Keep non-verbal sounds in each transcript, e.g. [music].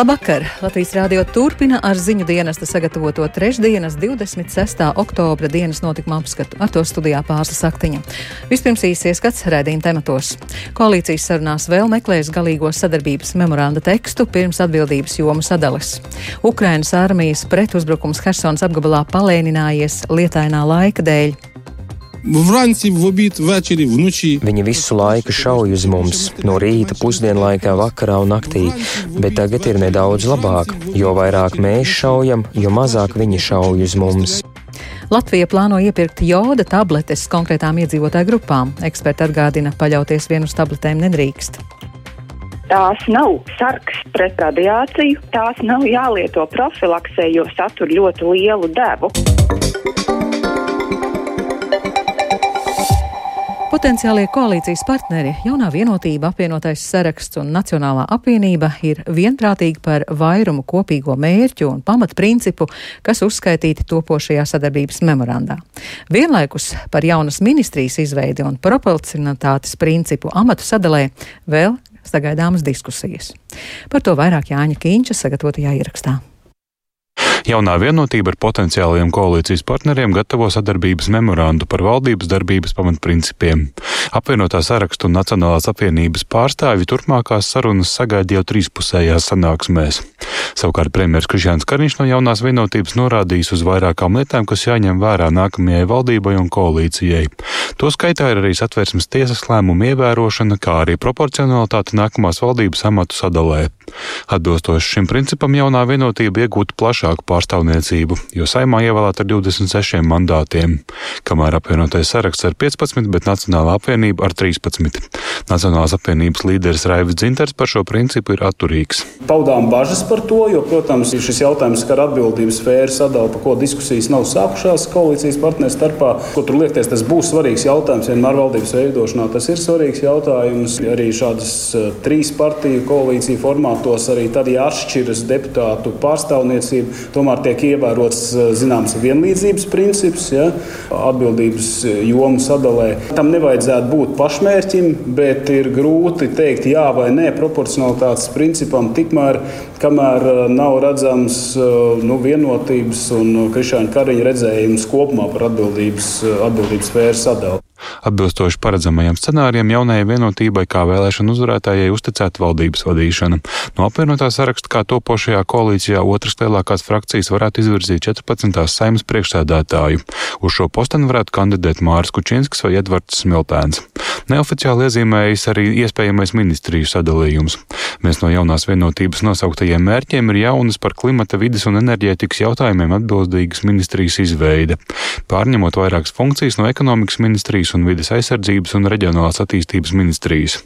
Labvakar! Latvijas rādio turpina ar ziņu dienesta sagatavoto trešdienas 26. oktobra dienas notikuma apskatu. Ar to studijā pārsla saktiņa. Vispirms īsi ieskats rēdījuma tematos. Koalīcijas sarunās vēl meklēs galīgo sadarbības memoranda tekstu pirms atbildības jomu sadales. Ukrainas armijas pretuzbrukums Hersons apgabalā palēninājies lietainā laika dēļ. Вранці, в обід, ввечері, вночі. Viņi visu laiku šauj uz mums, no rīta, pusdienlaikā, vakarā un naktī, bet tagad ir nedaudz labāk. Jo vairāk mēs šaujam, jo mazāk viņi šauj uz mums. Latvija plāno iepirkt joda tabletes konkrētām iedzīvotāju grupām. Eksperti atgādina, paļauties vien uz tabletēm nedrīkst. Tās nav sarks pret radiāciju, tās nav jālieto profilaksē, jo satur ļoti lielu devu. Potenciālie koalīcijas partneri, jaunā vienotība, apvienotais saraksts un Nacionālā apvienība ir vienprātīgi par vairumu kopīgo mērķu un pamatprincipu, kas uzskaitīti topošajā sadarbības memorandā. Vienlaikus par jaunas ministrijas izveidi un proporcionalitātes principu amatu sadalē vēl sagaidāmas diskusijas. Par to vairāk Jāņa Kīņša sagatavotajā ierakstā. Jaunā vienotība ar potenciālajiem koalīcijas partneriem gatavo sadarbības memorandu par valdības darbības pamatprincipiem. Apvienotā sarakstu un Nacionālās apvienības pārstāvi turpmākās sarunas sagaida jau trīspusējās sanāksmēs. Savukārt premjeras Krišjāns Kariņš no jaunās vienotības norādījis uz vairākām lietām, kas jāņem vērā nākamajai valdībai un koalīcijai. To skaitā ir arī satversmes tiesas lēmumu ievērošana, kā arī proporcionalitāte nākamās valdības amatu sadalē. Atbilstoši šim principam jaunā vienotība iegūtu plašāku pārstāvniecību, jo saimā ievēlēta ar 26 mandātiem, kamēr apvienotais saraksts ar 15, bet Nacionālā apvienība ar 13. Nacionālās apvienības līderis Raivis Dzinters par šo principu ir atturīgs. Paudām bažas par to, jo, protams, šis jautājums skar atbildības sfēru sadalu, par ko diskusijas nav sākušās koalīcijas partneru starpā. Ko tur liekties, tas būs svarīgs jautājums vienmēr valdības veidošanā. Tas ir svarīgs jautājums arī šādas trīs partiju koalīciju formātos, arī tad, ja atšķiras deputātu pārstāvniecība, tomēr tiek ievērots zināms vienlīdzības princips, ja, atbildības jomu sadalē. Tam nevajadzētu būt pašmērķim, bet ir grūti teikt jā vai nē proporcionalitātes principam, tikmēr, kamēr nav redzams nu, vienotības un Krišāņa Kariņa redzējums kopumā par atbildības, atbildības sfēru sadali. Atbilstoši paredzamajam scenārijam, jaunajai vienotībai kā vēlēšanu uzvarētājai uzticēta valdības vadīšana. No apvienotā saraksta kā topošajā koalīcijā otras lielākās frakcijas varētu izvirzīt 14. saimnes priekšsēdētāju. Uz šo posteni varētu kandidēt Māris Kučinskis vai Edvards Smiltēns. Neoficiāli iezīmējas arī iespējamais ministriju sadalījums. Viens no jaunās vienotības nosauktajiem mērķiem ir jaunas par klimata, vidas un enerģētikas jautājumiem atbildīgas ministrijas izveide, pārņemot vairākas funkcijas no ekonomikas ministrijas un vidas aizsardzības un reģionālās attīstības ministrijas.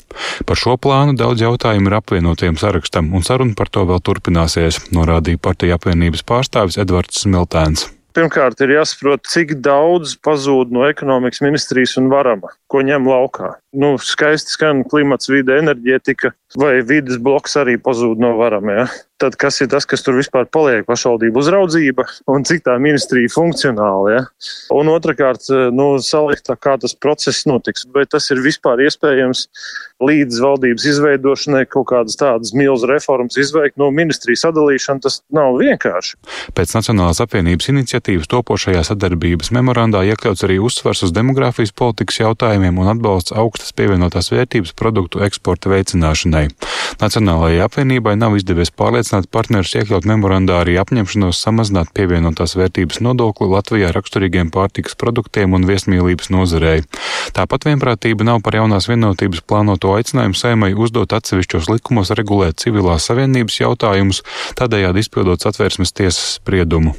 Par šo plānu daudz jautājumu ir apvienotiem sarakstam, un saruna par to vēl turpināsies, norādīja partija apvienības pārstāvis Edvards Smiltēns. Pirmkārt, ir jāsaprot, cik daudz pazūd no ekonomikas ministrijas un varama, ko ņem laukā. Nu, skaisti skan klimats, vide, enerģētika, vai vidas bloks arī pazūd no varam. Ja? Tad kas ir tas, kas tur vispār paliek? Pašvaldību uzraudzība un cik tā ministrija funkcionāli. Ja? Un otrkārt, nu, salikt, kā tas process notiks. Vai tas ir vispār iespējams līdz valdības izveidošanai kaut kādas tādas milzu reformas izveikt? No ministrijas sadalīšana tas nav vienkārši. Pēc Nacionālās apvienības iniciatīvas topošajā sadarbības memorandā iekļauts arī uzsvars uz demogrāfijas politikas jautājumiem un atbalsts augstas pievienotās vērtības produktu eksporta veicināšanai. Nacionālajai apvienībai nav izdevies pārliecināt partnerus iekļaut memorandā arī apņemšanos samazināt pievienotās vērtības nodokli Latvijā raksturīgiem pārtikas produktiem un viesmīlības nozarei. Tāpat vienprātība nav par jaunās vienotības plānoto aicinājumu saimai uzdot atsevišķos likumos regulēt civilās savienības jautājumus, tādējādi izpildot satvērsmes tiesas spriedumu.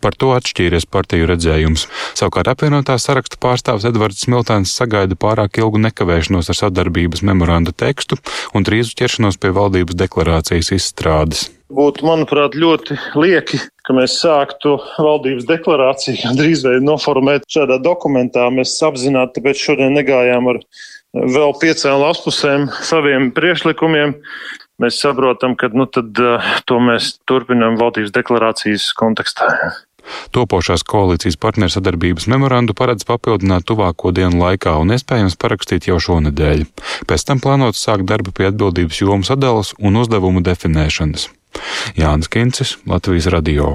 Par to atšķīries partiju redzējums. Savukārt apvienotā saraksta pārstāvs Edvards Smiltēns sagaida pārāk ilgu nekavēšanos ar sadarbības memoranda tekstu un drīzu ķeršanos pie valdības deklarācijas izstrādes. Būtu, manuprāt, ļoti lieki, ka mēs sāktu valdības deklarāciju [laughs] gandrīz vai noformēt šādā dokumentā. Mēs apzināti, tāpēc šodien negājām ar vēl piecām laspusēm saviem priešlikumiem. Mēs saprotam, ka nu, tad, to mēs turpinām valdības deklarācijas kontekstā. Topošās koalīcijas partneru sadarbības memorandu paredz papildināt tuvāko dienu laikā un iespējams parakstīt jau šonadēļ. Pēc tam plānots sākt darbu pie atbildības jomu sadalas un uzdevumu definēšanas. Jānis Kincis, Latvijas radio.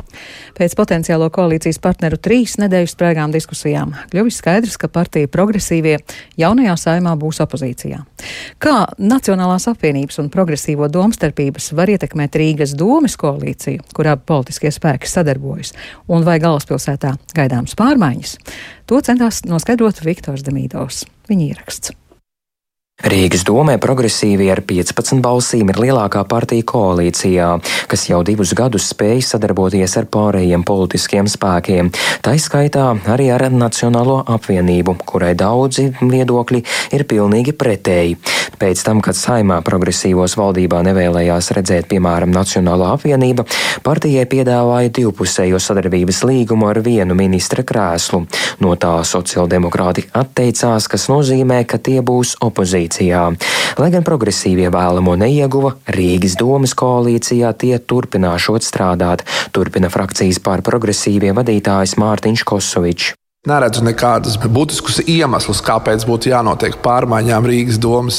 Pēc potenciālo koalīcijas partneru trīs nedēļu sprēgām diskusijām kļuvis skaidrs, ka partija progresīvie jaunajā saimā būs opozīcijā. Kā Nacionālās apvienības un progresīvo domstarpības var ietekmēt Rīgas domas koalīciju, kurā politiskie spēki sadarbojas, un vai galvaspilsētā gaidāms pārmaiņas? To centās noskaidrot Viktors Demīdovs. Viņa ieraksts. Rīgas domē progresīvi ar 15 balsīm ir lielākā partija koalīcijā, kas jau divus gadus spēj sadarboties ar pārējiem politiskiem spēkiem. Tā izskaitā arī ar Nacionālo apvienību, kurai daudzi viedokļi ir pilnīgi pretēji. Pēc tam, kad saimā progresīvos valdībā nevēlējās redzēt, piemēram, Nacionālā apvienība, partijai piedāvāja divpusējo sadarbības līgumu ar vienu ministra krēslu. No tā sociāldemokrāti atteicās, kas nozīmē, ka tie būs opozīcija koalīcijā. Lai gan progresīvie vēlamo neieguva, Rīgas domas koalīcijā tie turpināšot strādāt, turpina frakcijas pār progresīvie vadītājs Mārtiņš Kosovičs. Neredzu nekādus būtiskus iemeslus, kāpēc būtu jānotiek pārmaiņām Rīgas domas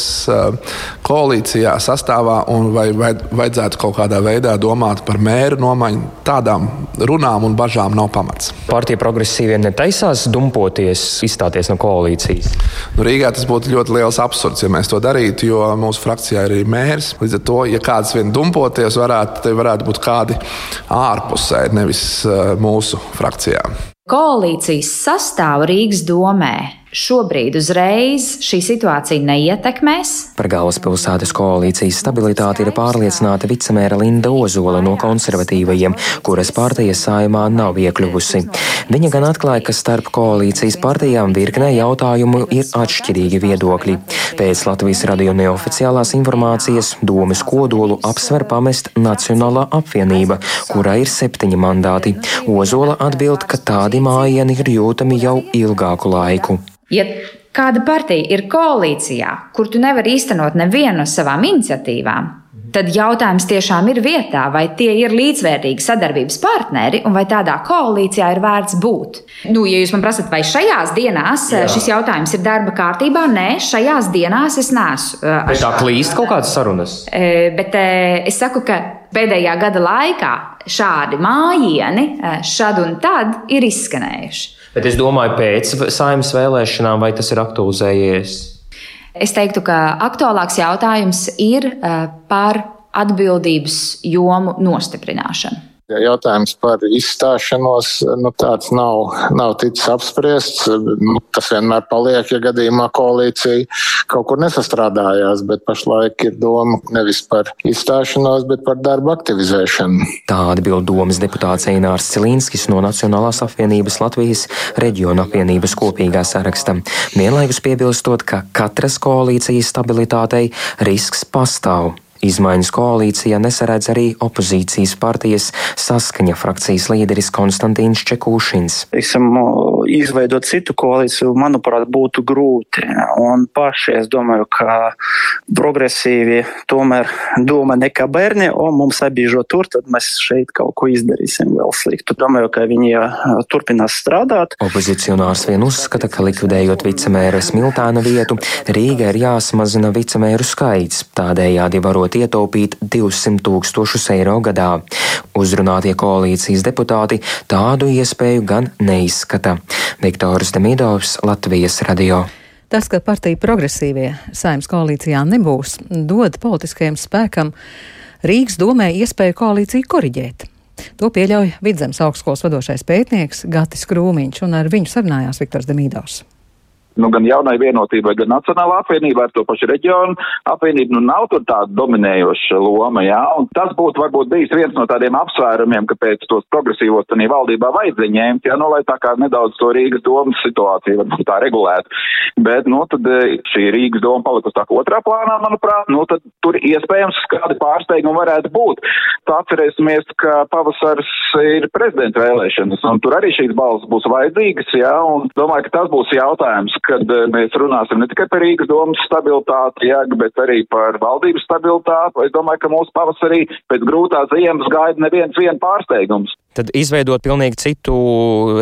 koalīcijā, sastāvā, un vai vajadzētu kaut kādā veidā domāt par mēru nomaiņu. Tādām runām un bažām nav pamats. Partija progresīvie netaisās dumpoties, izstāties no koalīcijas. Nu, Rīgā tas būtu ļoti liels absurds, ja mēs to darītu, jo mūsu frakcijā ir arī mērs. Līdz ar to, ja kāds vien dumpoties, varētu, varētu būt kādi ārpusē, nevis mūsu frakcijā. Koalīcijas sastāvu Rīgas domē šobrīd uzreiz šī situācija neietekmēs. Par galvaspilsētas koalīcijas stabilitāti ir pārliecināta vicemēra Linda Ozola no konservatīvajiem, kuras partijas saimā nav iekļuvusi. Viņa gan atklāja, ka starp koalīcijas partijām virknē jautājumu ir atšķirīgi viedokļi. Pēc Latvijas radio neoficiālās informācijas domas kodolu apsver pamest Nacionālā apvienība, kurā ir septiņi mandāti. Ozola atbild, ka tādi mājieni ir jūtami jau ilgāku laiku. Ja kāda partija ir koalīcijā, kur tu nevari īstenot nevienu no savām iniciatīvām, tad jautājums tiešām ir vietā, vai tie ir līdzvērtīgi sadarbības partneri un vai tādā koalīcijā ir vērts būt. Nu, ja jūs man prasat, vai šajās dienās Jā. šis jautājums ir darba kārtībā, nē, šajās dienās es neesmu. Bet tā klīst kaut kādas sarunas. Bet es saku, ka pēdējā gada laikā šādi mājieni šad un tad ir izskanējuši. Bet es domāju, pēc saimnes vēlēšanām, vai tas ir aktualizējies? Es teiktu, ka aktuālāks jautājums ir eh, par atbildības jomu nostiprināšanu. Jautājums par izstāšanos nu, tāds nav, nav ticis apspriests. Nu, tas vienmēr paliek, ja gadījumā koalīcija kaut kur nesastrādājās, bet pašlaik ir doma nevis par izstāšanos, bet par darbu aktivizēšanu. Tā atbild domas deputāts Einārs Cilīnskis no Nacionālās apvienības Latvijas reģiona apvienības kopīgā saraksta. Vienlaikus piebilstot, ka katras koalīcijas stabilitātei risks pastāv. Izmaiņas koalīcijā nesaredz arī opozīcijas partijas saskaņa frakcijas līderis Konstantīns Čekūšins. Teiksim, izveidot citu koalīciju, manuprāt, būtu grūti. Un paši es domāju, ka progresīvi tomēr doma ne kā bērni, o mums abīžo tur, tad mēs šeit kaut ko izdarīsim vēl sliktu. Domāju, ka viņi turpinās strādāt. Opozicionārs vien uzskata, ka likvidējot vicemēra Smiltāna vietu, Rīga ir jāsamazina vicemēru skaits, tādējādi varot plānot ietaupīt 200 tūkstošus eiro gadā. Uzrunātie koalīcijas deputāti tādu iespēju gan neizskata. Viktors Demidovs, Latvijas radio. Tas, ka partija progresīvie saimnes koalīcijā nebūs, dod politiskajam spēkam Rīgas domē iespēju koalīciju koriģēt. To pieļauj Vidzemes augstskolas vadošais pētnieks Gatis Krūmiņš, un ar viņu sarunājās Viktors Demīdovs nu, gan jaunai vienotībai, gan nacionālā apvienībai ar to pašu reģionu. Apvienību, nu nav tur tāda dominējoša loma, jā, un tas būtu varbūt bijis viens no tādiem apsvērumiem, kāpēc tos progresīvos tanī valdībā vajadzēja ņemt, jā, nu, lai tā kā nedaudz to Rīgas domas situāciju varbūt tā regulētu. Bet, nu, tad e, šī Rīgas doma palikusi tā kā otrā plānā, manuprāt, nu, tad tur iespējams kādi pārsteigumi varētu būt. Tā atcerēsimies, ka pavasars ir prezidenta vēlēšanas, un tur arī šīs balss būs vajadzīgas, jā, un domāju, ka tas būs jautājums, kad eh, mēs runāsim ne tikai par Rīgas domas stabilitāti, jā, bet arī par valdības stabilitāti. Es domāju, ka mūsu pavasarī pēc grūtās ziemas gaida neviens vien pārsteigums. Tad izveidot pilnīgi citu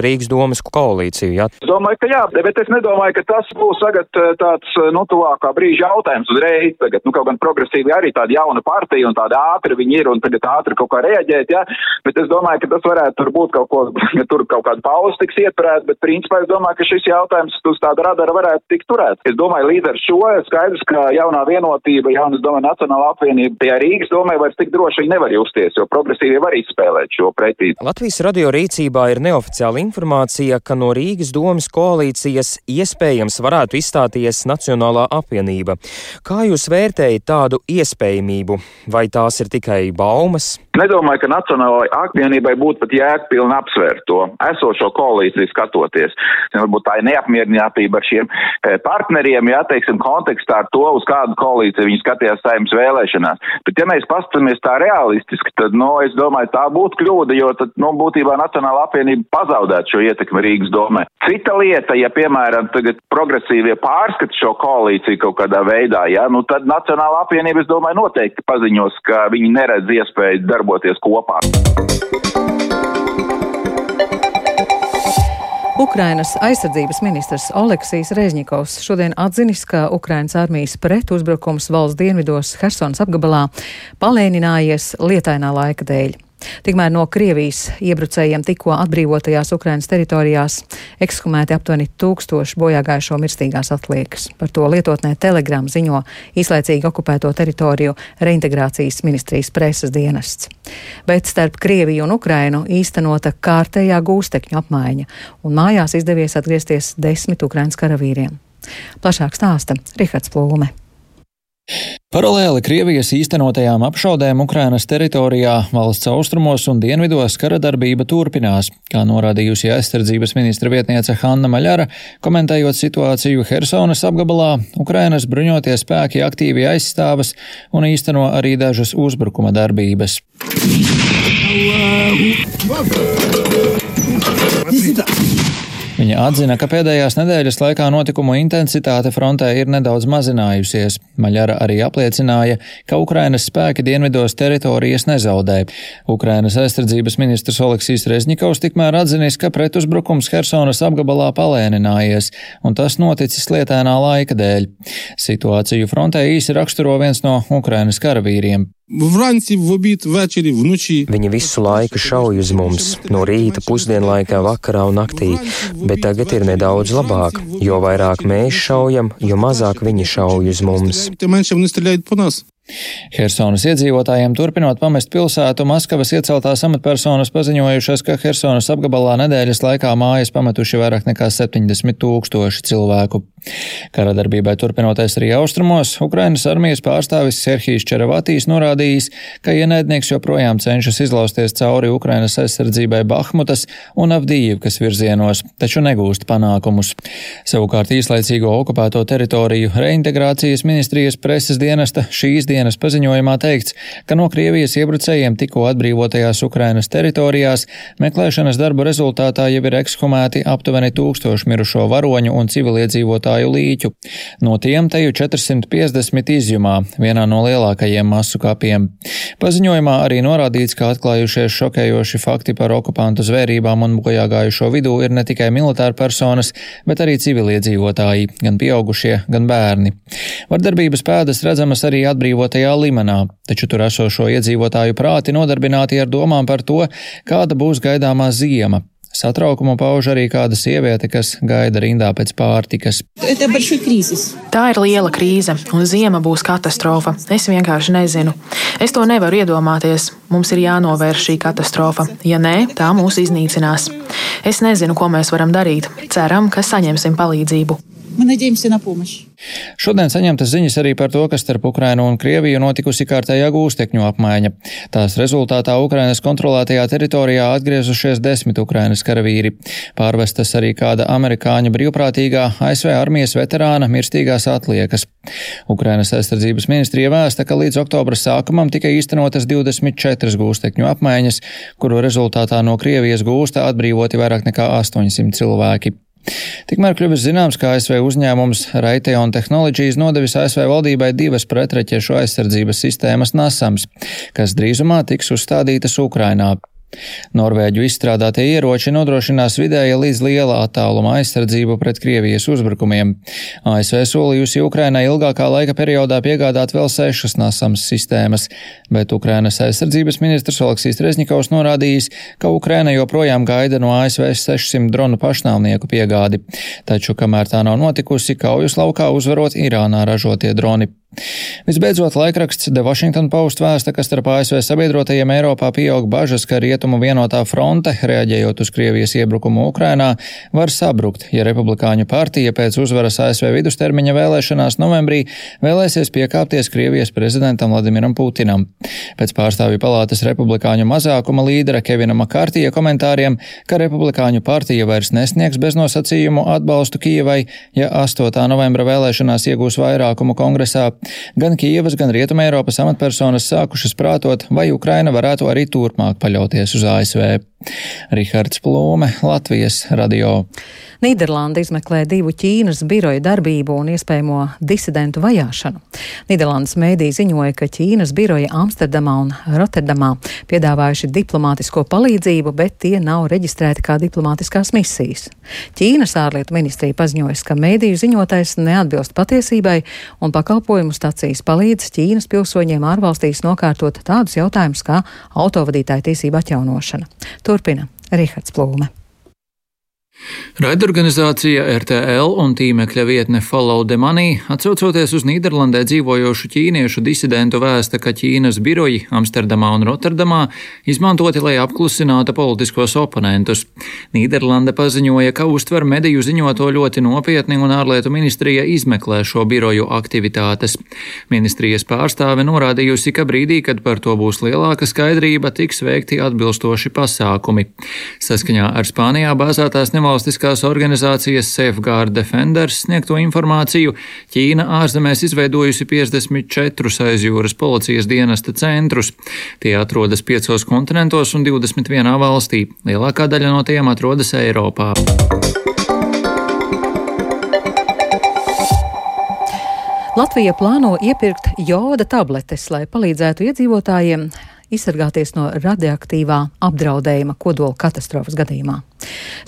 Rīgas domas koalīciju. Ja? Es domāju, ka jā, bet es nedomāju, ka tas būs tagad eh, tāds, eh, nu, tuvākā brīža jautājums uzreiz. Tagad, nu, kaut gan progresīvi arī tāda jauna partija un tāda ātri viņi ir un tagad ātri kaut kā reaģēt, jā, bet es domāju, ka tas varētu tur būt kaut ko, [laughs] ja tur kaut kāda pauze tiks ieturēta, bet principā es domāju, ka šis jautājums uz tāda radara varētu tikt turēts. Es domāju, līdz ar šo skaidrs, ka jaunā vienotība, jaunas domāju, Nacionāla apvienība, tajā Rīgas domāju, vairs tik droši nevar justies, jo progresīvi var izspēlēt šo pretī. Latvijas radio rīcībā ir neoficiāla informācija, ka no Rīgas domas koalīcijas iespējams varētu izstāties Nacionālā apvienība. Kā jūs vērtējat tādu iespējamību? Vai tās ir tikai baumas? Nedomāju, ka Nacionālajai apvienībai būtu pat jēgpilni apsvērt to esošo koalīciju skatoties. Varbūt tā ir neapmierinātība ar šiem eh, partneriem, jā, teiksim, kontekstā ar to, uz kādu koalīciju viņi skatījās saimnes vēlēšanās. Bet ja mēs paskatāmies tā realistiski, tad, nu, es domāju, tā būtu kļūda, jo tad, nu, būtībā Nacionāla apvienība pazaudētu šo ietekmi Rīgas domē. Cita lieta, ja, piemēram, tagad progresīvie pārskata šo koalīciju kaut kādā veidā, jā, nu, tad Nacionāla apvienība, es domāju, noteikti paziņos, ka viņi neredz iespēju darboties kopā. Ukrainas aizsardzības ministrs Oleksijas Režņikovs šodien atzinis, ka Ukrainas armijas pretuzbrukums valsts dienvidos Hersons apgabalā palēninājies lietainā laika dēļ. Tikmēr no Krievijas iebrucējiem tikko atbrīvotajās Ukrainas teritorijās ekshumēti aptuveni tūkstoši bojāgājušo mirstīgās atliekas. Par to lietotnē Telegram ziņo īslaicīgi okupēto teritoriju reintegrācijas ministrijas preses dienests. Bet starp Krieviju un Ukrainu īstenota kārtējā gūstekņu apmaiņa, un mājās izdevies atgriezties desmit Ukrainas karavīriem. Plašāk stāsta Rihards Plūme. Paralēli Krievijas īstenotajām apšaudēm Ukrainas teritorijā, valsts austrumos un dienvidos kara darbība turpinās, kā norādījusi aizsardzības ministra vietniece Hanna Maļara, komentējot situāciju Hersonas apgabalā, Ukrainas bruņotie spēki aktīvi aizstāvas un īsteno arī dažas uzbrukuma darbības. Allahu. Viņa atzina, ka pēdējās nedēļas laikā notikumu intensitāte frontē ir nedaudz mazinājusies. Maļara arī apliecināja, ka Ukrainas spēki dienvidos teritorijas nezaudē. Ukrainas aizsardzības ministrs Oleksijas Rezņikovs tikmēr atzinis, ka pretuzbrukums Hersonas apgabalā palēninājies, un tas noticis lietēnā laika dēļ. Situāciju frontē īsi raksturo viens no Ukrainas karavīriem. Vranci, v obід, večeri, vnuči. Viņi visu laiku šauj uz mums, no rīta, pusdienlaikā, vakarā un naktī, bet tagad ir nedaudz labāk. Jo vairāk mēs šaujam, jo mazāk viņi šauj uz mums. Helsonas iedzīvotājiem turpinot pamest pilsētu, Maskavas ieceltās amatpersonas paziņojušas, ka Helsonas apgabalā nedēļas laikā mājas pametuši vairāk nekā 70 tūkstoši cilvēku. Kara darbībai turpinoties arī austrumos, Ukrainas armijas pārstāvis Serhijs Čeravatīs norādījis, ka ienaidnieks joprojām cenšas izlausties cauri Ukrainas aizsardzībai Bahmutas un Avdīvkas virzienos, taču negūst panākumus. Savukārt īslaicīgo okupēto teritoriju reintegrācijas ministrijas preses dienesta šīs dienas dienas paziņojumā teikts, ka no Krievijas iebrucējiem tikko atbrīvotajās Ukrainas teritorijās meklēšanas darbu rezultātā jau ir ekshumēti aptuveni tūkstoši mirušo varoņu un civiliedzīvotāju līķu. No tiem teju 450 izjumā, vienā no lielākajiem masu kapiem. Paziņojumā arī norādīts, ka atklājušies šokējoši fakti par okupantu zvērībām un bojāgājušo vidū ir ne tikai militāri personas, bet arī civiliedzīvotāji, gan pieaugušie, gan bērni. Vardarbības pēdas redzamas arī atbrīvot apdzīvotajā Limanā, taču tur esošo iedzīvotāju prāti nodarbināti ar domām par to, kāda būs gaidāmā ziema. Satraukumu pauž arī kāda sieviete, kas gaida rindā pēc pārtikas. Tā ir liela krīze, un ziema būs katastrofa. Es vienkārši nezinu. Es to nevaru iedomāties. Mums ir jānovērš šī katastrofa. Ja nē, tā mūs iznīcinās. Es nezinu, ko mēs varam darīt. Ceram, ka saņemsim palīdzību. Мы надеемся на помощь. Šodien saņemtas ziņas arī par to, ka starp Ukrainu un Krieviju notikusi kārtējā gūstekņu apmaiņa. Tās rezultātā Ukrainas kontrolētajā teritorijā atgriezušies desmit Ukrainas karavīri. Pārvestas arī kāda amerikāņu brīvprātīgā ASV armijas veterāna mirstīgās atliekas. Ukrainas aizsardzības ministrija vēsta, ka līdz oktobra sākumam tika īstenotas 24 gūstekņu apmaiņas, kuru rezultātā no Krievijas gūsta atbrīvoti vairāk nekā 800 cilvēki. Tikmēr kļuvis zināms, ka ASV uzņēmums Raytheon Technologies nodevis ASV valdībai divas pretraķešu aizsardzības sistēmas NASAMS, kas drīzumā tiks uzstādītas Ukrainā. Norvēģu izstrādātie ieroči nodrošinās vidēja līdz liela attāluma aizsardzību pret Krievijas uzbrukumiem. ASV solījusi Ukrainai ilgākā laika periodā piegādāt vēl sešas nasams sistēmas, bet Ukrainas aizsardzības ministrs Oleksijas Rezņikovs norādījis, ka Ukraina joprojām gaida no ASV 600 dronu pašnāvnieku piegādi. Taču, kamēr tā nav notikusi, kaujas laukā uzvarot Irānā ražotie droni. Visbeidzot, laikraksts The Washington Post vēsta, ka starp ASV sabiedrotajiem Eiropā pieaug bažas, ka rietumu vienotā fronte, reaģējot uz Krievijas iebrukumu Ukrainā, var sabrukt, ja Republikāņu partija pēc uzvaras ASV vidustermiņa vēlēšanās novembrī vēlēsies piekāpties Krievijas prezidentam Vladimiram Putinam. Pēc pārstāvju palātas republikāņu mazākuma līdera Kevina Makārtija komentāriem, ka Republikāņu partija vairs nesniegs beznosacījumu atbalstu Kijevai, ja 8. novembra vēlēšanās iegūs vairākumu kongresā, Gan Kievas, gan Rietuma Eiropas amatpersonas sākušas prātot, vai Ukraina varētu arī turpmāk paļauties uz ASV. Rihards Plūme, Latvijas radio. Nīderlanda izmeklē divu Ķīnas biroju darbību un iespējamo disidentu vajāšanu. Nīderlandes mēdī ziņoja, ka Ķīnas biroja Amsterdamā un Rotterdamā piedāvājuši diplomātisko palīdzību, bet tie nav reģistrēti kā diplomātiskās misijas. Ķīnas ārlietu ministrija paziņojas, ka mēdīju ziņotais neatbilst patiesībai un pakalpojumu stacijas palīdz Ķīnas pilsoņiem ārvalstīs nokārtot tādus jautājumus kā autovadītāja tiesība atjaunošana. Turpina Rihards Plūme. Raidorganizācija RTL un tīmekļa vietne Follow the Money, atsaucoties uz Nīderlandē dzīvojošu ķīniešu disidentu vēsta, ka Ķīnas biroji Amsterdamā un Rotterdamā izmantoti, lai apklusinātu politiskos oponentus. Nīderlanda paziņoja, ka uztver mediju ziņoto ļoti nopietni un ārlietu ministrija izmeklē šo biroju aktivitātes. Ministrijas pārstāve norādījusi, ka brīdī, kad par to būs lielāka skaidrība, tiks veikti atbilstoši pasākumi. Saskaņā ar Spānijā bāzētās nevalsts nevalstiskās organizācijas Safeguard Defenders sniegto informāciju, Ķīna ārzemēs izveidojusi 54 aizjūras policijas dienesta centrus. Tie atrodas piecos kontinentos un 21 valstī. Lielākā daļa no tiem atrodas Eiropā. Latvija plāno iepirkt joda tabletes, lai palīdzētu iedzīvotājiem izsargāties no radioaktīvā apdraudējuma kodola katastrofas gadījumā.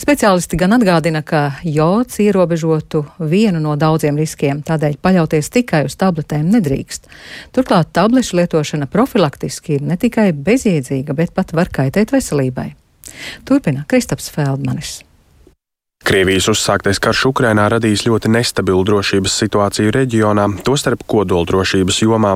Speciālisti gan atgādina, ka jods ierobežotu vienu no daudziem riskiem, tādēļ paļauties tikai uz tabletēm nedrīkst. Turklāt tablešu lietošana profilaktiski ir ne tikai bezjēdzīga, bet pat var kaitēt veselībai. Turpina Kristaps Feldmanis. Krievijas uzsāktais karš Ukrainā radīs ļoti nestabilu drošības situāciju reģionā, tostarp kodoldrošības jomā.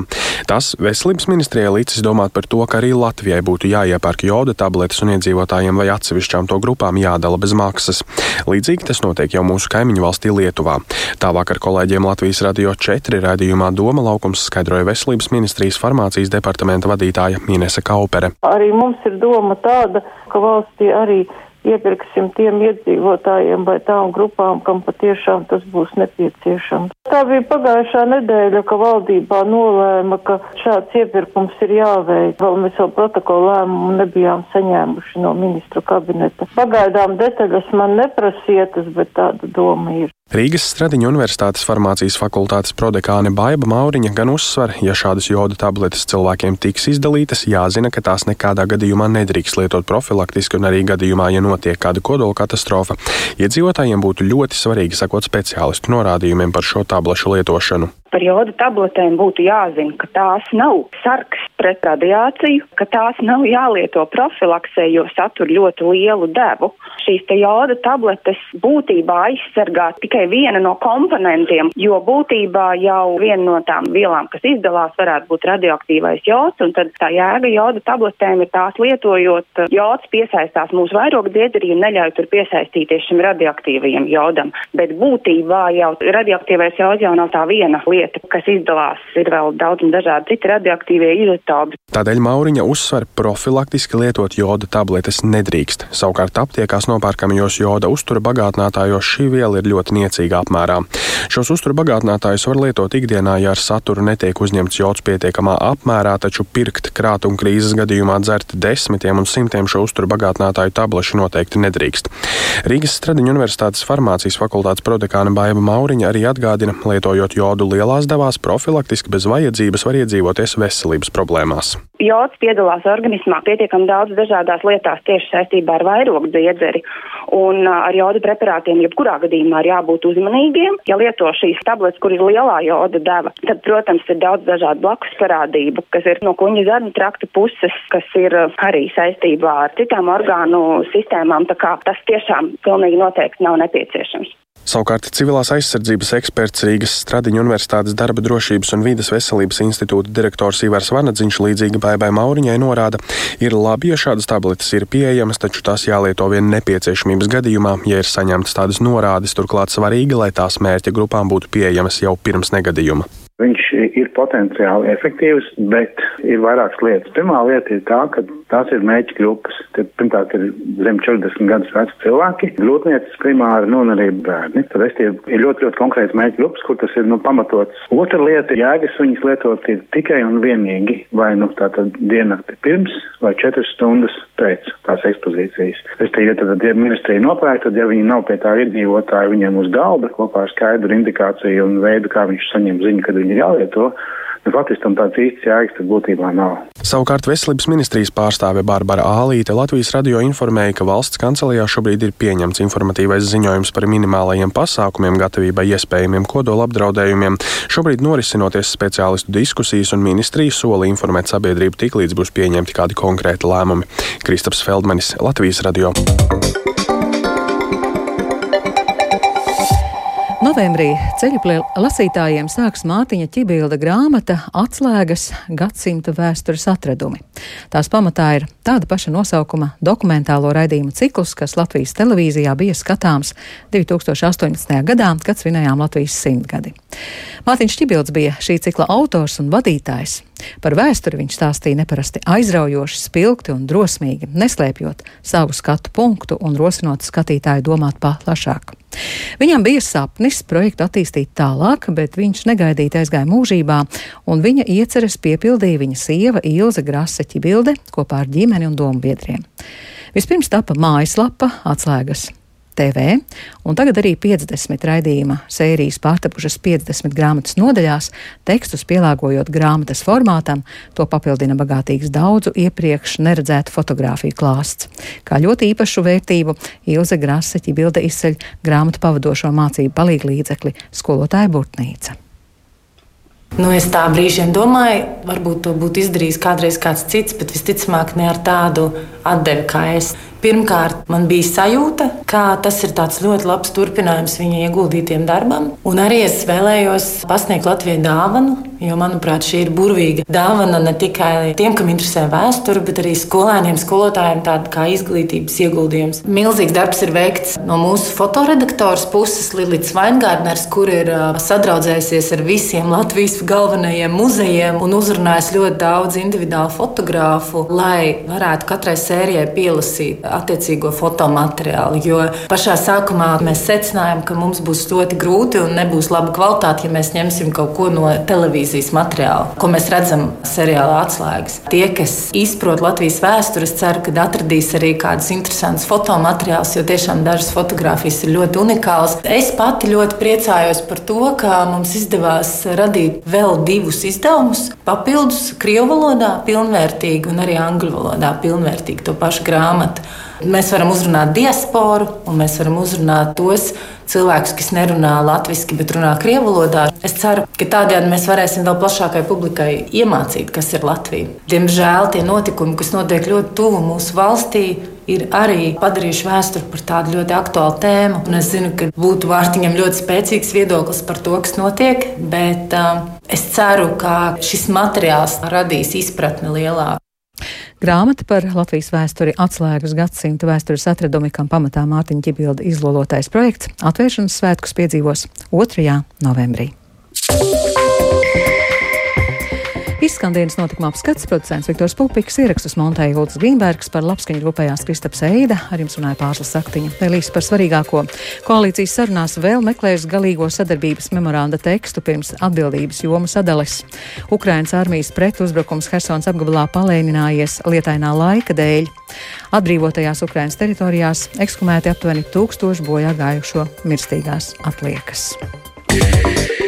Tas veselības ministrijai līdzis domāt par to, ka arī Latvijai būtu jāiepērk joda tabletes un iedzīvotājiem vai atsevišķām to grupām jādala bez maksas. Līdzīgi tas notiek jau mūsu kaimiņu valstī Lietuvā. Tā vakar kolēģiem Latvijas radio 4 raidījumā Doma laukums skaidroja veselības ministrijas farmācijas departamenta vadītāja Inese Kaupere. Arī mums ir doma tāda, ka valstī arī iepirksim tiem iedzīvotājiem vai tām grupām, kam patiešām tas būs nepieciešams. Tā bija pagājušā nedēļa, ka valdībā nolēma, ka šāds iepirkums ir jāveic. Vēl mēs vēl protokolu lēmumu nebijām saņēmuši no ministru kabineta. Pagaidām detaļas man neprasietas, bet tāda doma ir. Rīgas Stradiņa Universitātes farmācijas fakultātes prodekāne Baiba Mauriņa gan uzsver, ja šādas joda tabletes cilvēkiem tiks izdalītas, jāzina, ka tās nekādā gadījumā nedrīkst lietot profilaktiski un arī gadījumā, ja notiek kāda kodola katastrofa. Iedzīvotājiem būtu ļoti svarīgi sakot speciālistu norādījumiem par šo tablešu lietošanu par joda tabletēm būtu jāzina, ka tās nav sarks pret radiāciju, ka tās nav jālieto profilaksē, jo satur ļoti lielu devu. Šīs te joda tabletes būtībā aizsargā tikai viena no komponentiem, jo būtībā jau viena no tām vielām, kas izdalās, varētu būt radioaktīvais jods, un tad tā jēga joda tabletēm ir tās lietojot, jods piesaistās mūsu un neļauj tur piesaistīties šim radioaktīvajam jodam. Bet būtībā jau radioaktīvais jods jau nav tā viena lieta lieta, kas izdalās. Ir vēl daudz un dažādi citi radioaktīvie izotopi. Tādēļ Mauriņa uzsver, profilaktiski lietot joda tabletes nedrīkst. Savukārt aptiekās nopērkamajos joda uztura bagātinātājos šī viela ir ļoti niecīga apmērā. Šos uztura bagātinātājus var lietot ikdienā, ja ar saturu netiek uzņemts jods pietiekamā apmērā, taču pirkt krātu un krīzes gadījumā dzert desmitiem un simtiem šo uztura bagātinātāju tablešu noteikti nedrīkst. Rīgas Stradiņa Universitātes farmācijas fakultātes prodekāne Baiva Mauriņa arī atgādina, lietojot jodu lielā skolās devās profilaktiski bez vajadzības var iedzīvoties veselības problēmās. Jods piedalās organismā pietiekami daudz dažādās lietās tieši saistībā ar vairogu dziedzeri. Un ar joda preparātiem jebkurā gadījumā ir jābūt uzmanīgiem. Ja lieto šīs tabletes, kur ir lielā joda deva, tad, protams, ir daudz dažādu blakus parādību, kas ir no kuņa zarnu trakta puses, kas ir arī saistībā ar citām orgānu sistēmām. Tā kā tas tiešām pilnīgi noteikti nav nepieciešams. Savukārt civilās aizsardzības eksperts Rīgas Stradiņu Universitātes darba drošības un vides veselības institūta direktors Ivars Vanadziņš līdzīgi Baibai Mauriņai norāda, ir labi, ja šādas tabletes ir pieejamas, taču tās jālieto vien nepieciešamības gadījumā, ja ir saņemtas tādas norādes, turklāt svarīgi, lai tās mērķa grupām būtu pieejamas jau pirms negadījuma. Viņš ir potenciāli efektīvs, bet ir vairākas lietas. Pirmā lieta ir tā, ka tās ir mēģi grupas. Tad, pirmkārt, ir zem 40 gadus veci cilvēki, grūtniecības primāri, nu, un arī bērni. Tad es tie ir ļoti, ļoti konkrēts mēģi grupas, kur tas ir, nu, pamatots. Otra lieta - jēgas viņas lietot ir tikai un vienīgi vai, nu, tātad diennakti pirms vai 4 stundas pēc tās ekspozīcijas. Es te, ja tad, ja ministrija nopērk, tad, ja viņi nav pie tā iedzīvotāji, viņiem uz galda kopā ar skaidru indikāciju un veidu, kā viņš saņem ziņu, kad viņi ir jālieto. Nu, faktiski tam tāds īsts jēgas būtībā nav. Savukārt Veselības ministrijas pārstāve Bārbara Ālīte Latvijas radio informēja, ka valsts kancelējā šobrīd ir pieņemts informatīvais ziņojums par minimālajiem pasākumiem gatavībai iespējamiem kodola apdraudējumiem. Šobrīd norisinoties speciālistu diskusijas un ministrija sola informēt sabiedrību tik līdz būs pieņemti kādi konkrēti lēmumi. Kristaps Feldmanis, Latvijas radio. Novembrī ceļu lasītājiem sāks Mārtiņa Čibilda grāmata Atslēgas gadsimta vēstures atradumi. Tās pamatā ir tāda paša nosaukuma dokumentālo raidījumu cikls, kas Latvijas televīzijā bija skatāms 2018. gadā, kad svinējām Latvijas simtgadi. Mārtiņš Čibilds bija šī cikla autors un vadītājs. Par vēsturi viņš stāstīja neparasti aizraujoši, spilgti un drosmīgi, neslēpjot savu skatu punktu un rosinot skatītāju domāt plašāk. Viņam bija sapnis projektu attīstīt tālāk, bet viņš negaidīti aizgāja mūžībā, un viņa ieceres piepildīja viņa sieva Ilze Grasa Čibilde kopā ar ģimeni un dombiedriem. Vispirms tapa mājaslapa atslēgas TV, un tagad arī 50 raidījuma sērijas pārtapušas 50 grāmatas nodaļās, tekstus pielāgojot grāmatas formātam, to papildina bagātīgs daudzu iepriekš neredzētu fotografiju klāsts. Kā ļoti īpašu vērtību Ilze Graseķi bilde izceļ grāmatu pavadošo mācību palīglīdzekli skolotāja Burtnīca. Nu, es tā brīžiem domāju, varbūt to būtu izdarījis kādreiz kāds cits, bet visticamāk ne ar tādu atdevi kā es. Pirmkārt, man bija sajūta, ka tas ir ļoti labs turpinājums viņa ieguldītiem darbam. Un arī es vēlējos pasniegt Latvijai dāvanu, jo, manuprāt, šī ir burvīga dāvana ne tikai tiem, kam interesē vēsture, bet arī skolēniem, skolotājiem, tāda kā izglītības ieguldījums. Milzīgs darbs ir veikts no mūsu fotoredaktors puses, Lilijas Vaingārners, kur ir sadraudzējusies ar visiem Latvijas galvenajiem muzejiem un uzrunājis ļoti daudz individuālu fotogrāfu, lai varētu katrai sērijai pielasīt attiecīgo fotomateriālu. Jo pašā sākumā mēs secinājām, ka mums būs ļoti grūti un nebūs laba kvalitāte, ja mēs ņemsim kaut ko no televīzijas materiāla, ko mēs redzam seriālā atslēgas. Tie, kas izprot Latvijas vēsturi, ceru, ka atradīs arī kādus interesantus fotomateriālus, jo tiešām dažas fotogrāfijas ir ļoti unikālas. Es pati ļoti priecājos par to, ka mums izdevās radīt vēl divus izdevumus, papildus krievu valodā, pilnvērtīgi, un arī angļu valodā, pilnvērtīgi to pašu grāmatu. Mēs varam uzrunāt diasporu, un mēs varam uzrunāt tos cilvēkus, kas nerunā latviešu, bet runā krievu valodā. Es ceru, ka tādējādi mēs varēsim vēl plašākai publikai iemācīt, kas ir Latvija. Diemžēl tie notikumi, kas notiek ļoti tuvu mūsu valstī, ir arī padarījuši vēsturi par tādu ļoti aktuālu tēmu. Un es zinu, ka būtu Vārtiņam ļoti spēcīgs viedoklis par to, kas notiek, bet uh, es ceru, ka šis materiāls radīs izpratni lielāku. Grāmata par Latvijas vēsturi atslēgas gadsimta vēstures atradumi, kam pamatā Mārtiņa Čibilda izlolotais projekts, atvēršanas svētkus piedzīvos 2. novembrī. Izskan dienas notikuma apskats, producents Viktors Pupiks, ierakstus montēja Ulds Grīnbergs, par labskaņu rūpējās Kristaps Eida, ar jums runāja Pārslas Saktiņa. Vēl īsi par svarīgāko. Koalīcijas sarunās vēl meklēs galīgo sadarbības memoranda tekstu pirms atbildības jomu sadales. Ukrainas armijas pretuzbrukums Hersons apgabalā palēninājies lietainā laika dēļ. Atbrīvotajās Ukrainas teritorijās ekskumēti aptuveni tūkstoši bojā gājušo mirstīgās atliekas. Yeah.